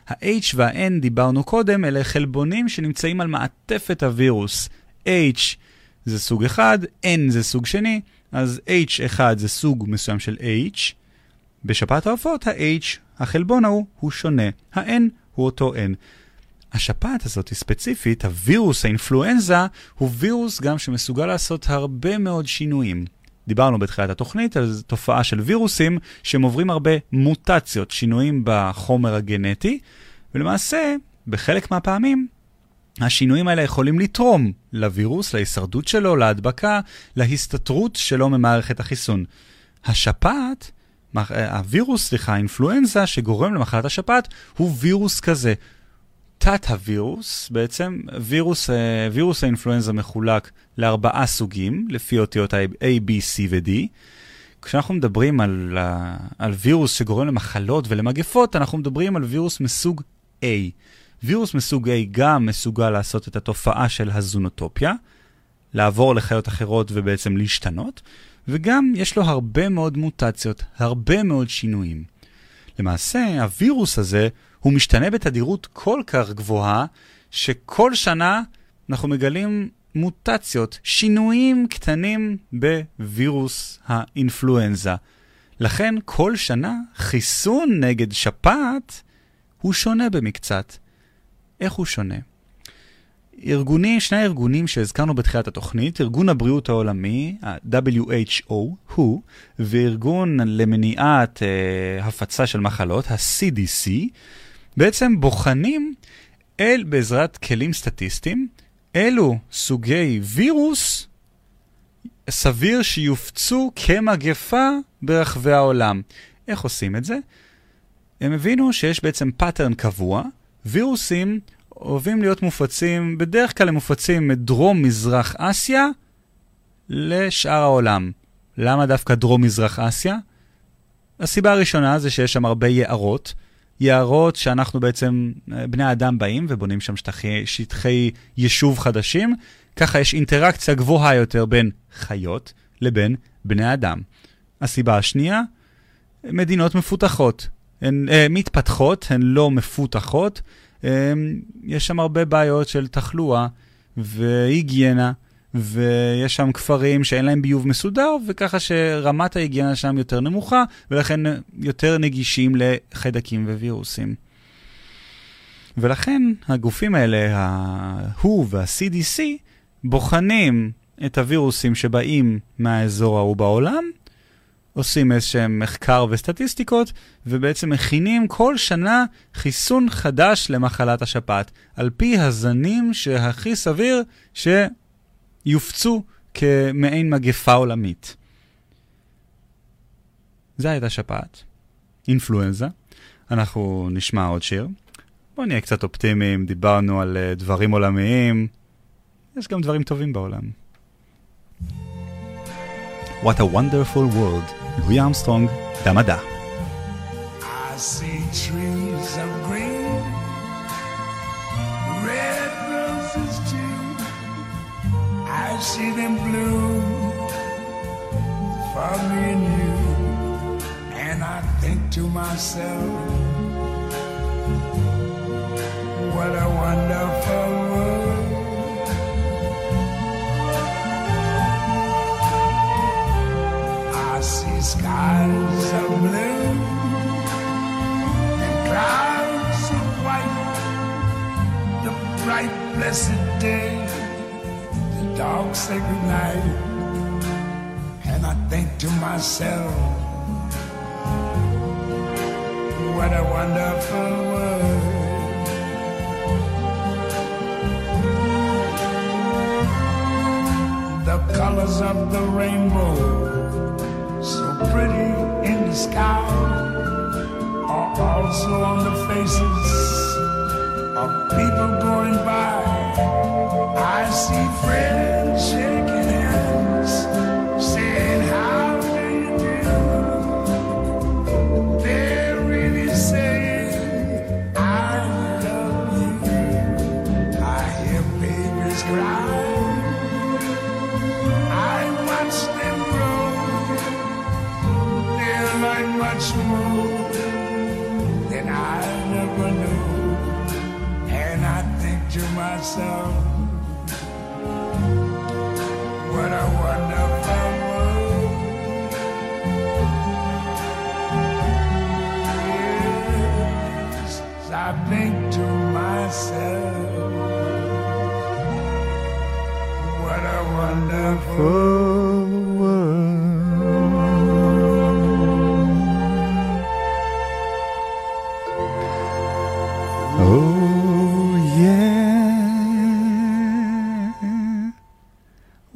Speaker 1: ה-H וה-N דיברנו קודם, אלה חלבונים שנמצאים על מעטפת הווירוס. H זה סוג אחד, N זה סוג שני, אז H1 זה סוג מסוים של H. בשפעת העופות ה-H, החלבון ההוא, הוא שונה. ה-N הוא אותו N. השפעת הזאת היא ספציפית, הווירוס האינפלואנזה, הוא וירוס גם שמסוגל לעשות הרבה מאוד שינויים. דיברנו בתחילת התוכנית על תופעה של וירוסים שהם עוברים הרבה מוטציות, שינויים בחומר הגנטי, ולמעשה, בחלק מהפעמים, השינויים האלה יכולים לתרום לווירוס, להישרדות שלו, להדבקה, להסתתרות שלו ממערכת החיסון. השפעת, הווירוס, סליחה, האינפלואנזה שגורם למחלת השפעת, הוא וירוס כזה. תת הווירוס, בעצם וירוס, אה, וירוס האינפלואנזה מחולק לארבעה סוגים, לפי אותיות A, B, C ו-D. כשאנחנו מדברים על, על וירוס שגורם למחלות ולמגפות, אנחנו מדברים על וירוס מסוג A. וירוס מסוג A גם מסוגל לעשות את התופעה של הזונוטופיה, לעבור לחיות אחרות ובעצם להשתנות, וגם יש לו הרבה מאוד מוטציות, הרבה מאוד שינויים. למעשה, הווירוס הזה הוא משתנה בתדירות כל כך גבוהה, שכל שנה אנחנו מגלים מוטציות, שינויים קטנים בווירוס האינפלואנזה. לכן כל שנה חיסון נגד שפעת הוא שונה במקצת. איך הוא שונה? ארגונים, שני הארגונים שהזכרנו בתחילת התוכנית, ארגון הבריאות העולמי, ה-WHO, הוא, וארגון למניעת uh, הפצה של מחלות, ה-CDC, בעצם בוחנים אל, בעזרת כלים סטטיסטיים, אילו סוגי וירוס סביר שיופצו כמגפה ברחבי העולם. איך עושים את זה? הם הבינו שיש בעצם pattern קבוע, וירוסים אוהבים להיות מופצים, בדרך כלל הם מופצים מדרום-מזרח אסיה לשאר העולם. למה דווקא דרום-מזרח אסיה? הסיבה הראשונה זה שיש שם הרבה יערות, יערות שאנחנו בעצם, בני האדם באים ובונים שם שטחי, שטחי יישוב חדשים, ככה יש אינטראקציה גבוהה יותר בין חיות לבין בני אדם. הסיבה השנייה, מדינות מפותחות. הן אה, מתפתחות, הן לא מפותחות. אה, יש שם הרבה בעיות של תחלואה והיגיינה, ויש שם כפרים שאין להם ביוב מסודר, וככה שרמת ההיגיינה שם יותר נמוכה, ולכן יותר נגישים לחיידקים ווירוסים. ולכן הגופים האלה, ה-WHO וה-CDC, בוחנים את הווירוסים שבאים מהאזור ההוא בעולם, עושים איזשהם מחקר וסטטיסטיקות, ובעצם מכינים כל שנה חיסון חדש למחלת השפעת, על פי הזנים שהכי סביר שיופצו כמעין מגפה עולמית. זה הייתה שפעת, אינפלואנזה. אנחנו נשמע עוד שיר. בואו נהיה קצת אופטימיים, דיברנו על uh, דברים עולמיים, יש גם דברים טובים בעולם. What a wonderful world, לואי אמסטרונג, דמדה. I see trees of green, red roses too. I see them bloom for me and you. And I think to myself, what a wonderful Skies are blue and clouds are white. The bright, blessed day, the dark, sacred night. And I think to myself, what a wonderful world. The colors of the rainbow pretty in the sky are also on the faces of people going by. I see friends shaking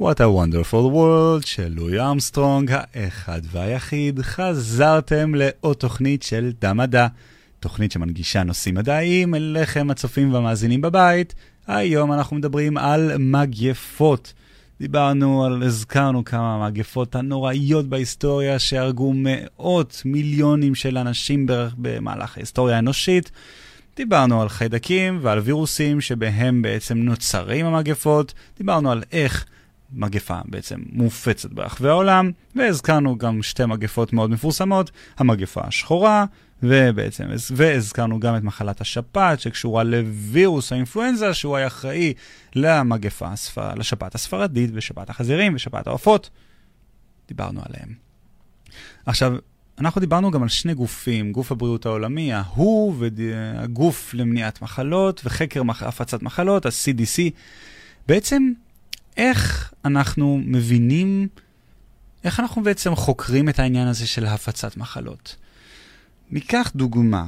Speaker 1: What a wonderful world של לואי ארמסטרונג, האחד והיחיד. חזרתם לעוד תוכנית של דם מדע. תוכנית שמנגישה נושאים מדעיים אליכם הצופים והמאזינים בבית. היום אנחנו מדברים על מגפות. דיברנו על, הזכרנו כמה מהמגפות הנוראיות בהיסטוריה שהרגו מאות מיליונים של אנשים במהלך ההיסטוריה האנושית. דיברנו על חיידקים ועל וירוסים שבהם בעצם נוצרים המגפות. דיברנו על איך מגפה בעצם מופצת ברחבי העולם, והזכרנו גם שתי מגפות מאוד מפורסמות, המגפה השחורה ובעצם, והזכרנו גם את מחלת השפעת שקשורה לווירוס האינפלואנזה, שהוא היה אחראי למגפה, לשפעת הספרדית ושפעת החזירים ושפעת העופות. דיברנו עליהם. עכשיו, אנחנו דיברנו גם על שני גופים, גוף הבריאות העולמי, ה-WHO והגוף למניעת מחלות וחקר. הפצת מחלות, ה-CDC. בעצם, איך אנחנו מבינים, איך אנחנו בעצם חוקרים את העניין הזה של הפצת מחלות? ניקח דוגמה,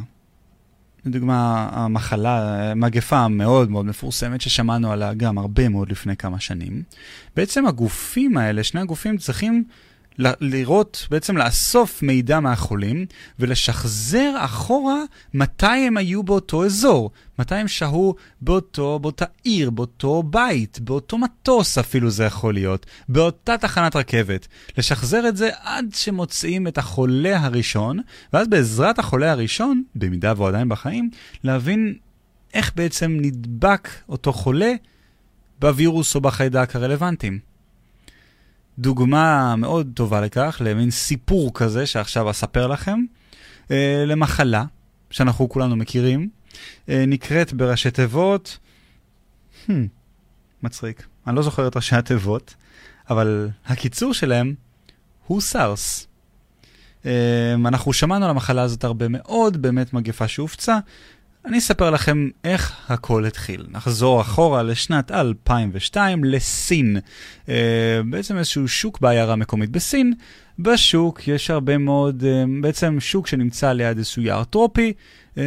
Speaker 1: לדוגמה המחלה, מגפה המאוד מאוד מפורסמת ששמענו עליה גם הרבה מאוד לפני כמה שנים. בעצם הגופים האלה, שני הגופים צריכים לראות, בעצם לאסוף מידע מהחולים ולשחזר אחורה מתי הם היו באותו אזור, מתי הם שהו באותו, באותה עיר, באותו בית, באותו מטוס אפילו זה יכול להיות, באותה תחנת רכבת. לשחזר את זה עד שמוצאים את החולה הראשון, ואז בעזרת החולה הראשון, במידה והוא עדיין בחיים, להבין איך בעצם נדבק אותו חולה בווירוס או בחיידק הרלוונטיים. דוגמה מאוד טובה לכך, למין סיפור כזה שעכשיו אספר לכם, אה, למחלה שאנחנו כולנו מכירים, אה, נקראת בראשי תיבות, hmm, מצחיק, אני לא זוכר את ראשי התיבות, אבל הקיצור שלהם הוא סארס. אה, אנחנו שמענו על המחלה הזאת הרבה מאוד, באמת מגפה שהופצה, אני אספר לכם איך הכל התחיל. נחזור אחורה לשנת 2002 לסין. Uh, בעצם איזשהו שוק בעיירה מקומית בסין. בשוק יש הרבה מאוד, uh, בעצם שוק שנמצא ליד איזשהו יער טרופי. Uh,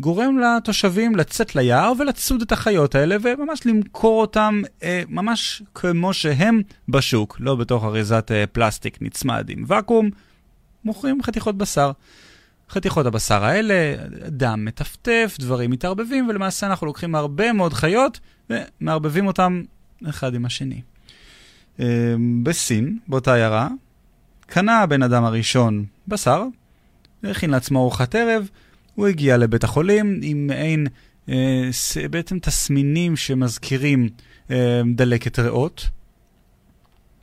Speaker 1: גורם לתושבים לצאת ליער ולצוד את החיות האלה וממש למכור אותם אה, ממש כמו שהם בשוק, לא בתוך אריזת אה, פלסטיק נצמד עם ואקום, מוכרים חתיכות בשר. חתיכות הבשר האלה, דם מטפטף, דברים מתערבבים, ולמעשה אנחנו לוקחים הרבה מאוד חיות ומערבבים אותם אחד עם השני. אמ, בסין, באותה עיירה, קנה הבן אדם הראשון בשר, הכין לעצמו ארוחת ערב, הוא הגיע לבית החולים עם מעין, אה, בעצם תסמינים שמזכירים אה, דלקת ריאות,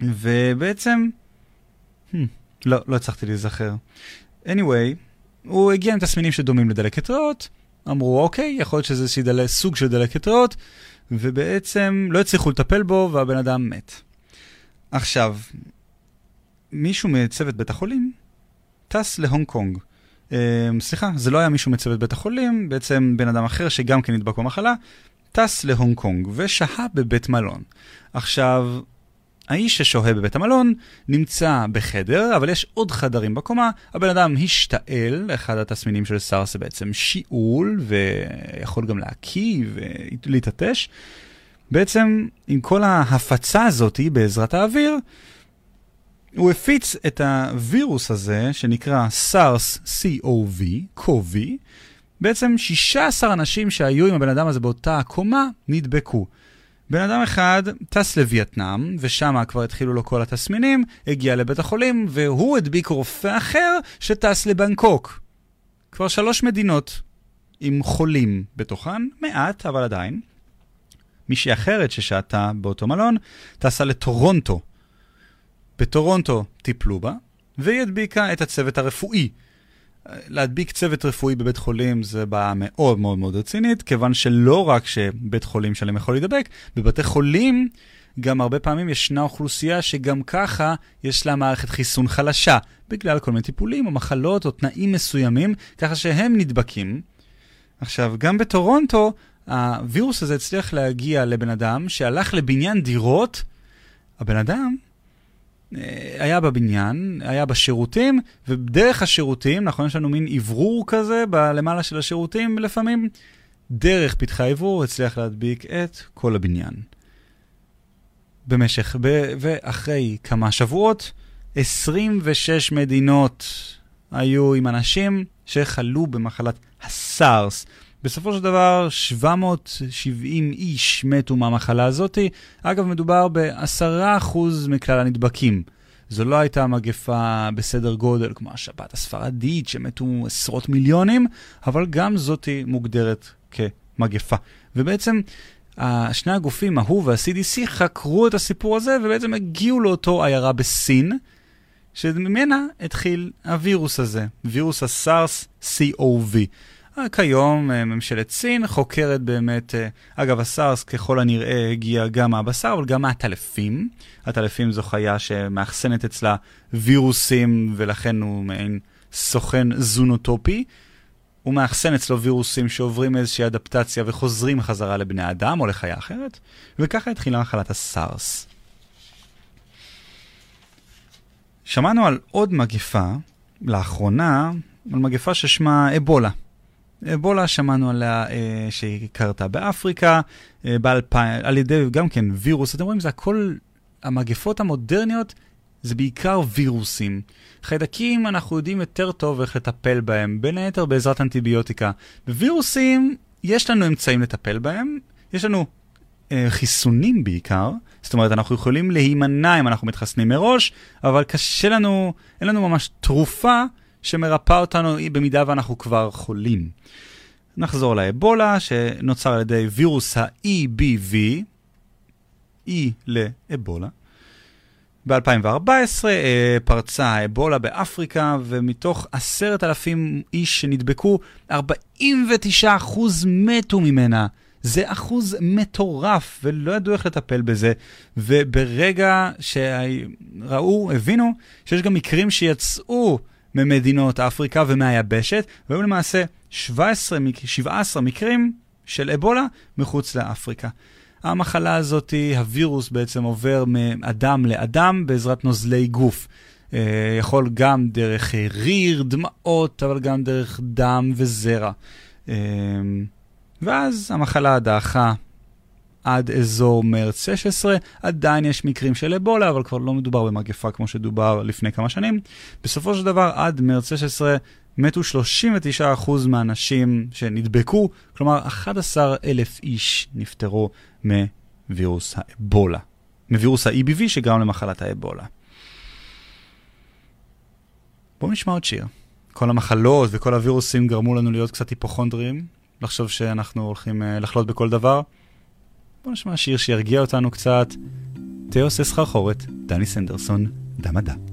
Speaker 1: ובעצם, hmm, לא, לא הצלחתי להיזכר. anyway, הוא הגיע עם תסמינים שדומים לדלקת ריאות, אמרו אוקיי, יכול להיות שזה דל... סוג של דלקת ריאות, ובעצם לא הצליחו לטפל בו והבן אדם מת. עכשיו, מישהו מצוות בית החולים טס להונג קונג. Uh, סליחה, זה לא היה מישהו מצוות בית החולים, בעצם בן אדם אחר שגם כן נדבק במחלה, טס להונג קונג ושהה בבית מלון. עכשיו, האיש ששוהה בבית המלון נמצא בחדר, אבל יש עוד חדרים בקומה. הבן אדם השתעל, אחד התסמינים של סארס זה בעצם שיעול, ויכול גם להקיא ולהתעטש. בעצם, עם כל ההפצה הזאת בעזרת האוויר, הוא הפיץ את הווירוס הזה, שנקרא SARS-CoV, CoV, בעצם 16 אנשים שהיו עם הבן אדם הזה באותה קומה נדבקו. בן אדם אחד טס לווייטנאם, ושם כבר התחילו לו כל התסמינים, הגיע לבית החולים, והוא הדביק רופא אחר שטס לבנקוק. כבר שלוש מדינות עם חולים בתוכן, מעט, אבל עדיין. מישהי אחרת ששהתה באותו מלון, טסה לטורונטו. בטורונטו טיפלו בה, והיא הדביקה את הצוות הרפואי להדביק צוות רפואי בבית חולים זה בעיה מאוד מאוד מאוד רצינית, כיוון שלא רק שבית חולים שלם יכול להידבק, בבתי חולים גם הרבה פעמים ישנה אוכלוסייה שגם ככה יש לה מערכת חיסון חלשה, בגלל כל מיני טיפולים או מחלות או תנאים מסוימים, ככה שהם נדבקים. עכשיו, גם בטורונטו, הווירוס הזה הצליח להגיע לבן אדם שהלך לבניין דירות, הבן אדם היה בבניין, היה בשירותים, ודרך השירותים, נכון, יש לנו מין אוורור כזה למעלה של השירותים לפעמים, דרך פתחי האוורור הצליח להדביק את כל הבניין. במשך, ב, ואחרי כמה שבועות, 26 מדינות היו עם אנשים שחלו במחלת הסארס. בסופו של דבר, 770 איש מתו מהמחלה הזאת. אגב, מדובר ב-10% מכלל הנדבקים. זו לא הייתה מגפה בסדר גודל כמו השפעת הספרדית, שמתו עשרות מיליונים, אבל גם זאת מוגדרת כמגפה. ובעצם, שני הגופים, ההוא וה-CDC, חקרו את הסיפור הזה, ובעצם הגיעו לאותו עיירה בסין, שממנה התחיל הווירוס הזה, וירוס הסארס COV. כיום אה, ממשלת סין חוקרת באמת, אה, אגב, הסארס ככל הנראה הגיע גם מהבשר, אבל גם מהטלפים. הטלפים זו חיה שמאחסנת אצלה וירוסים, ולכן הוא מעין סוכן זונוטופי. הוא מאחסן אצלו וירוסים שעוברים איזושהי אדפטציה וחוזרים חזרה לבני אדם או לחיה אחרת, וככה התחילה מחלת הסארס. שמענו על עוד מגפה, לאחרונה, על מגפה ששמה אבולה. אבולה, שמענו עליה אה, שהיא קרתה באפריקה, אה, ב- על ידי גם כן וירוס. אתם רואים, זה הכל, המגפות המודרניות זה בעיקר וירוסים. חיידקים, אנחנו יודעים יותר טוב איך לטפל בהם, בין היתר בעזרת אנטיביוטיקה. בווירוסים, יש לנו אמצעים לטפל בהם, יש לנו אה, חיסונים בעיקר, זאת אומרת, אנחנו יכולים להימנע אם אנחנו מתחסנים מראש, אבל קשה לנו, אין לנו ממש תרופה שמרפאה אותנו במידה ואנחנו כבר חולים. נחזור לאבולה, שנוצר על ידי וירוס ה-EBV, E לאבולה. ב-2014 אה, פרצה האבולה באפריקה, ומתוך עשרת אלפים איש שנדבקו, 49% מתו ממנה. זה אחוז מטורף, ולא ידעו איך לטפל בזה. וברגע שראו, הבינו, שיש גם מקרים שיצאו ממדינות אפריקה ומהיבשת, והיו למעשה 17, 17 מקרים של אבולה מחוץ לאפריקה. המחלה הזאת, הווירוס בעצם עובר מאדם לאדם בעזרת נוזלי גוף. אה, יכול גם דרך ריר, דמעות, אבל גם דרך דם וזרע. אה, ואז המחלה דעכה עד אזור מרץ 16, עדיין יש מקרים של אבולה, אבל כבר לא מדובר במגפה כמו שדובר לפני כמה שנים. בסופו של דבר, עד מרץ 16 מתו 39% מהאנשים שנדבקו, כלומר 11,000 איש נפטרו מווירוס האבולה, מווירוס ה-EBV שגרם למחלת האבולה. בואו נשמע עוד שיר. כל המחלות וכל הווירוסים גרמו לנו להיות קצת היפוכונדריים, לחשוב שאנחנו הולכים uh, לחלות בכל דבר. בואו נשמע שיר שירגיע אותנו קצת. תיאוס סחרחורת, דני סנדרסון, דם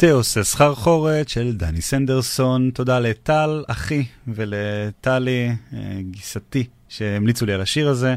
Speaker 1: תיאוס סחרחורת של דני סנדרסון. תודה לטל, אחי, ולטלי, אה, גיסתי, שהמליצו לי על השיר הזה.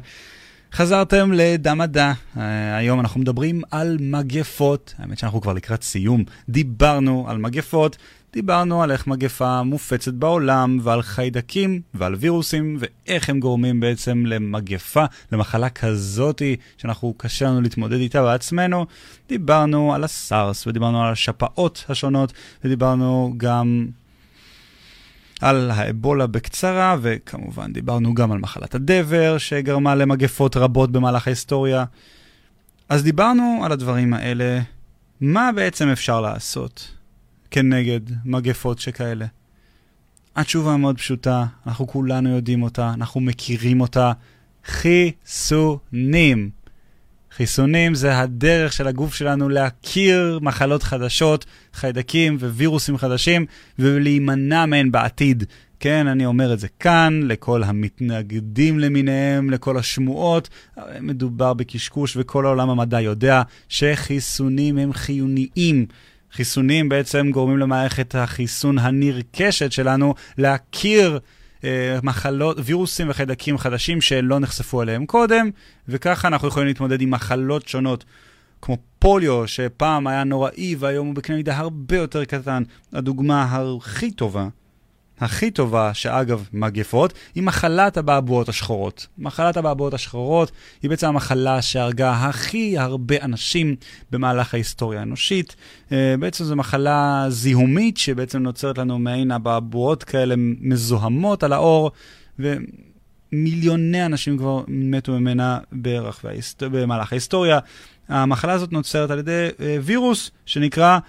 Speaker 1: חזרתם לדם מדע. אה, היום אנחנו מדברים על מגפות. האמת שאנחנו כבר לקראת סיום. דיברנו על מגפות, דיברנו על איך מגפה מופצת בעולם, ועל חיידקים, ועל וירוסים, ואיך הם גורמים בעצם למגפה, למחלה כזאתי, שאנחנו, קשה לנו להתמודד איתה בעצמנו. דיברנו על הסארס, ודיברנו על השפעות השונות, ודיברנו גם על האבולה בקצרה, וכמובן דיברנו גם על מחלת הדבר, שגרמה למגפות רבות במהלך ההיסטוריה. אז דיברנו על הדברים האלה. מה בעצם אפשר לעשות כנגד מגפות שכאלה? התשובה מאוד פשוטה, אנחנו כולנו יודעים אותה, אנחנו מכירים אותה. חיסונים. חיסונים זה הדרך של הגוף שלנו להכיר מחלות חדשות, חיידקים ווירוסים חדשים, ולהימנע מהן בעתיד. כן, אני אומר את זה כאן, לכל המתנגדים למיניהם, לכל השמועות. מדובר בקשקוש, וכל העולם המדע יודע שחיסונים הם חיוניים. חיסונים בעצם גורמים למערכת החיסון הנרכשת שלנו להכיר אה, מחלות, וירוסים וחיידקים חדשים שלא נחשפו אליהם קודם, וככה אנחנו יכולים להתמודד עם מחלות שונות. כמו פוליו, שפעם היה נוראי והיום הוא בקנה מידה הרבה יותר קטן. הדוגמה הכי טובה, הכי טובה, שאגב, מגפות, היא מחלת הבעבועות השחורות. מחלת הבעבועות השחורות היא בעצם המחלה שהרגה הכי הרבה אנשים במהלך ההיסטוריה האנושית. אה, בעצם זו מחלה זיהומית שבעצם נוצרת לנו מעין הבעבועות כאלה מזוהמות על האור, ומיליוני אנשים כבר מתו ממנה בערך בהיסט... במהלך ההיסטוריה. המחלה הזאת נוצרת על ידי אה, וירוס שנקרא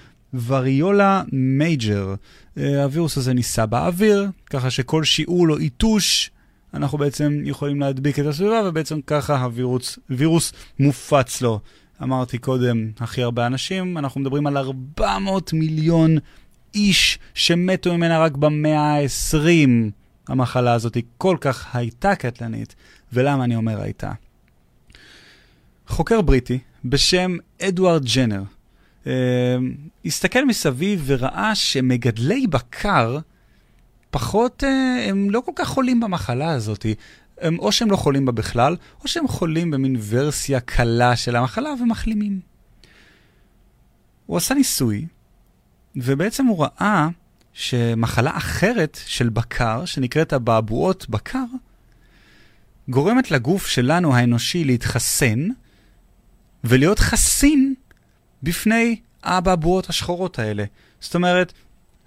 Speaker 1: וריולה מייג'ר. אה, הווירוס הזה נישא באוויר, ככה שכל שיעול או איתוש, אנחנו בעצם יכולים להדביק את הסביבה, ובעצם ככה הווירוס וירוס מופץ לו. אמרתי קודם, הכי הרבה אנשים, אנחנו מדברים על 400 מיליון איש שמתו ממנה רק במאה ה-20. המחלה הזאת היא כל כך הייתה קטלנית, ולמה אני אומר הייתה? חוקר בריטי בשם אדוארד ג'נר, הסתכל מסביב וראה שמגדלי בקר פחות, uh, הם לא כל כך חולים במחלה הזאת. הם, או שהם לא חולים בה בכלל, או שהם חולים במין ורסיה קלה של המחלה ומחלימים. הוא עשה ניסוי, ובעצם הוא ראה שמחלה אחרת של בקר, שנקראת אבעבועות בקר, גורמת לגוף שלנו האנושי להתחסן ולהיות חסין בפני האבעבועות השחורות האלה. זאת אומרת,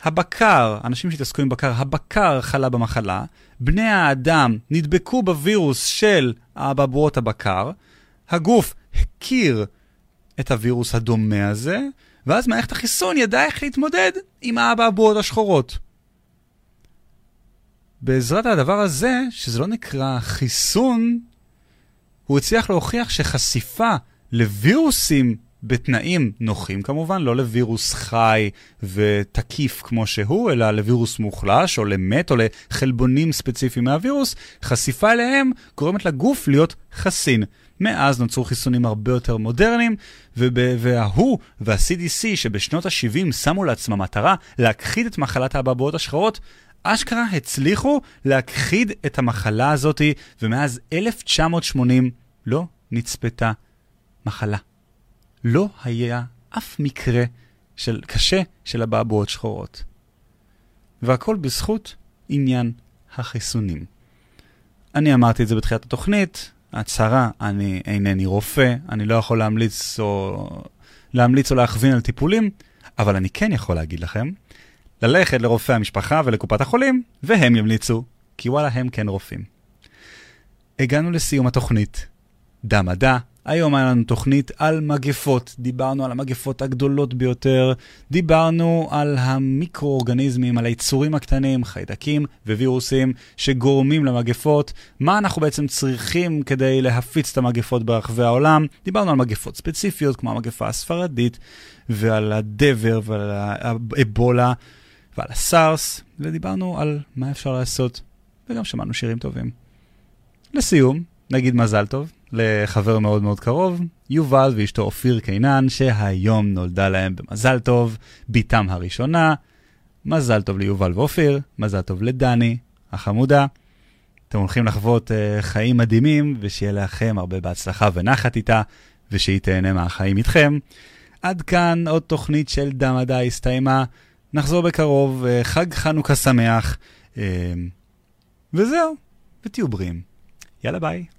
Speaker 1: הבקר, אנשים שהתעסקו עם בקר, הבקר חלה במחלה, בני האדם נדבקו בווירוס של האבעבועות הבקר, הגוף הכיר את הווירוס הדומה הזה, ואז מערכת החיסון ידעה איך להתמודד עם האבעבועות השחורות. בעזרת הדבר הזה, שזה לא נקרא חיסון, הוא הצליח להוכיח שחשיפה לווירוסים בתנאים נוחים כמובן, לא לווירוס חי ותקיף כמו שהוא, אלא לווירוס מוחלש או למת או לחלבונים ספציפיים מהווירוס, חשיפה אליהם גורמת לגוף להיות חסין. מאז נוצרו חיסונים הרבה יותר מודרניים, וההוא וה-CDC שבשנות ה-70 שמו לעצמם מטרה להכחיד את מחלת האבעבועות השחרות, אשכרה הצליחו להכחיד את המחלה הזאתי, ומאז 1980 לא נצפתה מחלה. לא היה אף מקרה של קשה של אבעבועות שחורות. והכל בזכות עניין החיסונים. אני אמרתי את זה בתחילת התוכנית, הצהרה, אני אינני רופא, אני לא יכול להמליץ או, להמליץ או להכווין על טיפולים, אבל אני כן יכול להגיד לכם, ללכת לרופא המשפחה ולקופת החולים, והם ימליצו, כי וואלה, הם כן רופאים. הגענו לסיום התוכנית. דה מדע, היום היה לנו תוכנית על מגפות. דיברנו על המגפות הגדולות ביותר, דיברנו על המיקרואורגניזמים, על היצורים הקטנים, חיידקים ווירוסים שגורמים למגפות, מה אנחנו בעצם צריכים כדי להפיץ את המגפות ברחבי העולם. דיברנו על מגפות ספציפיות, כמו המגפה הספרדית, ועל הדבר ועל האבולה ועל הסארס, ודיברנו על מה אפשר לעשות, וגם שמענו שירים טובים. לסיום, נגיד מזל טוב לחבר מאוד מאוד קרוב, יובל ואשתו אופיר קינן, שהיום נולדה להם במזל טוב, בתם הראשונה. מזל טוב ליובל ואופיר, מזל טוב לדני, החמודה. אתם הולכים לחוות uh, חיים מדהימים, ושיהיה לכם הרבה בהצלחה ונחת איתה, ושהיא תהנה מהחיים איתכם. עד כאן עוד תוכנית של דמדה הסתיימה. נחזור בקרוב, uh, חג חנוכה שמח, uh, וזהו, ותהיו בריאים. יאללה ביי.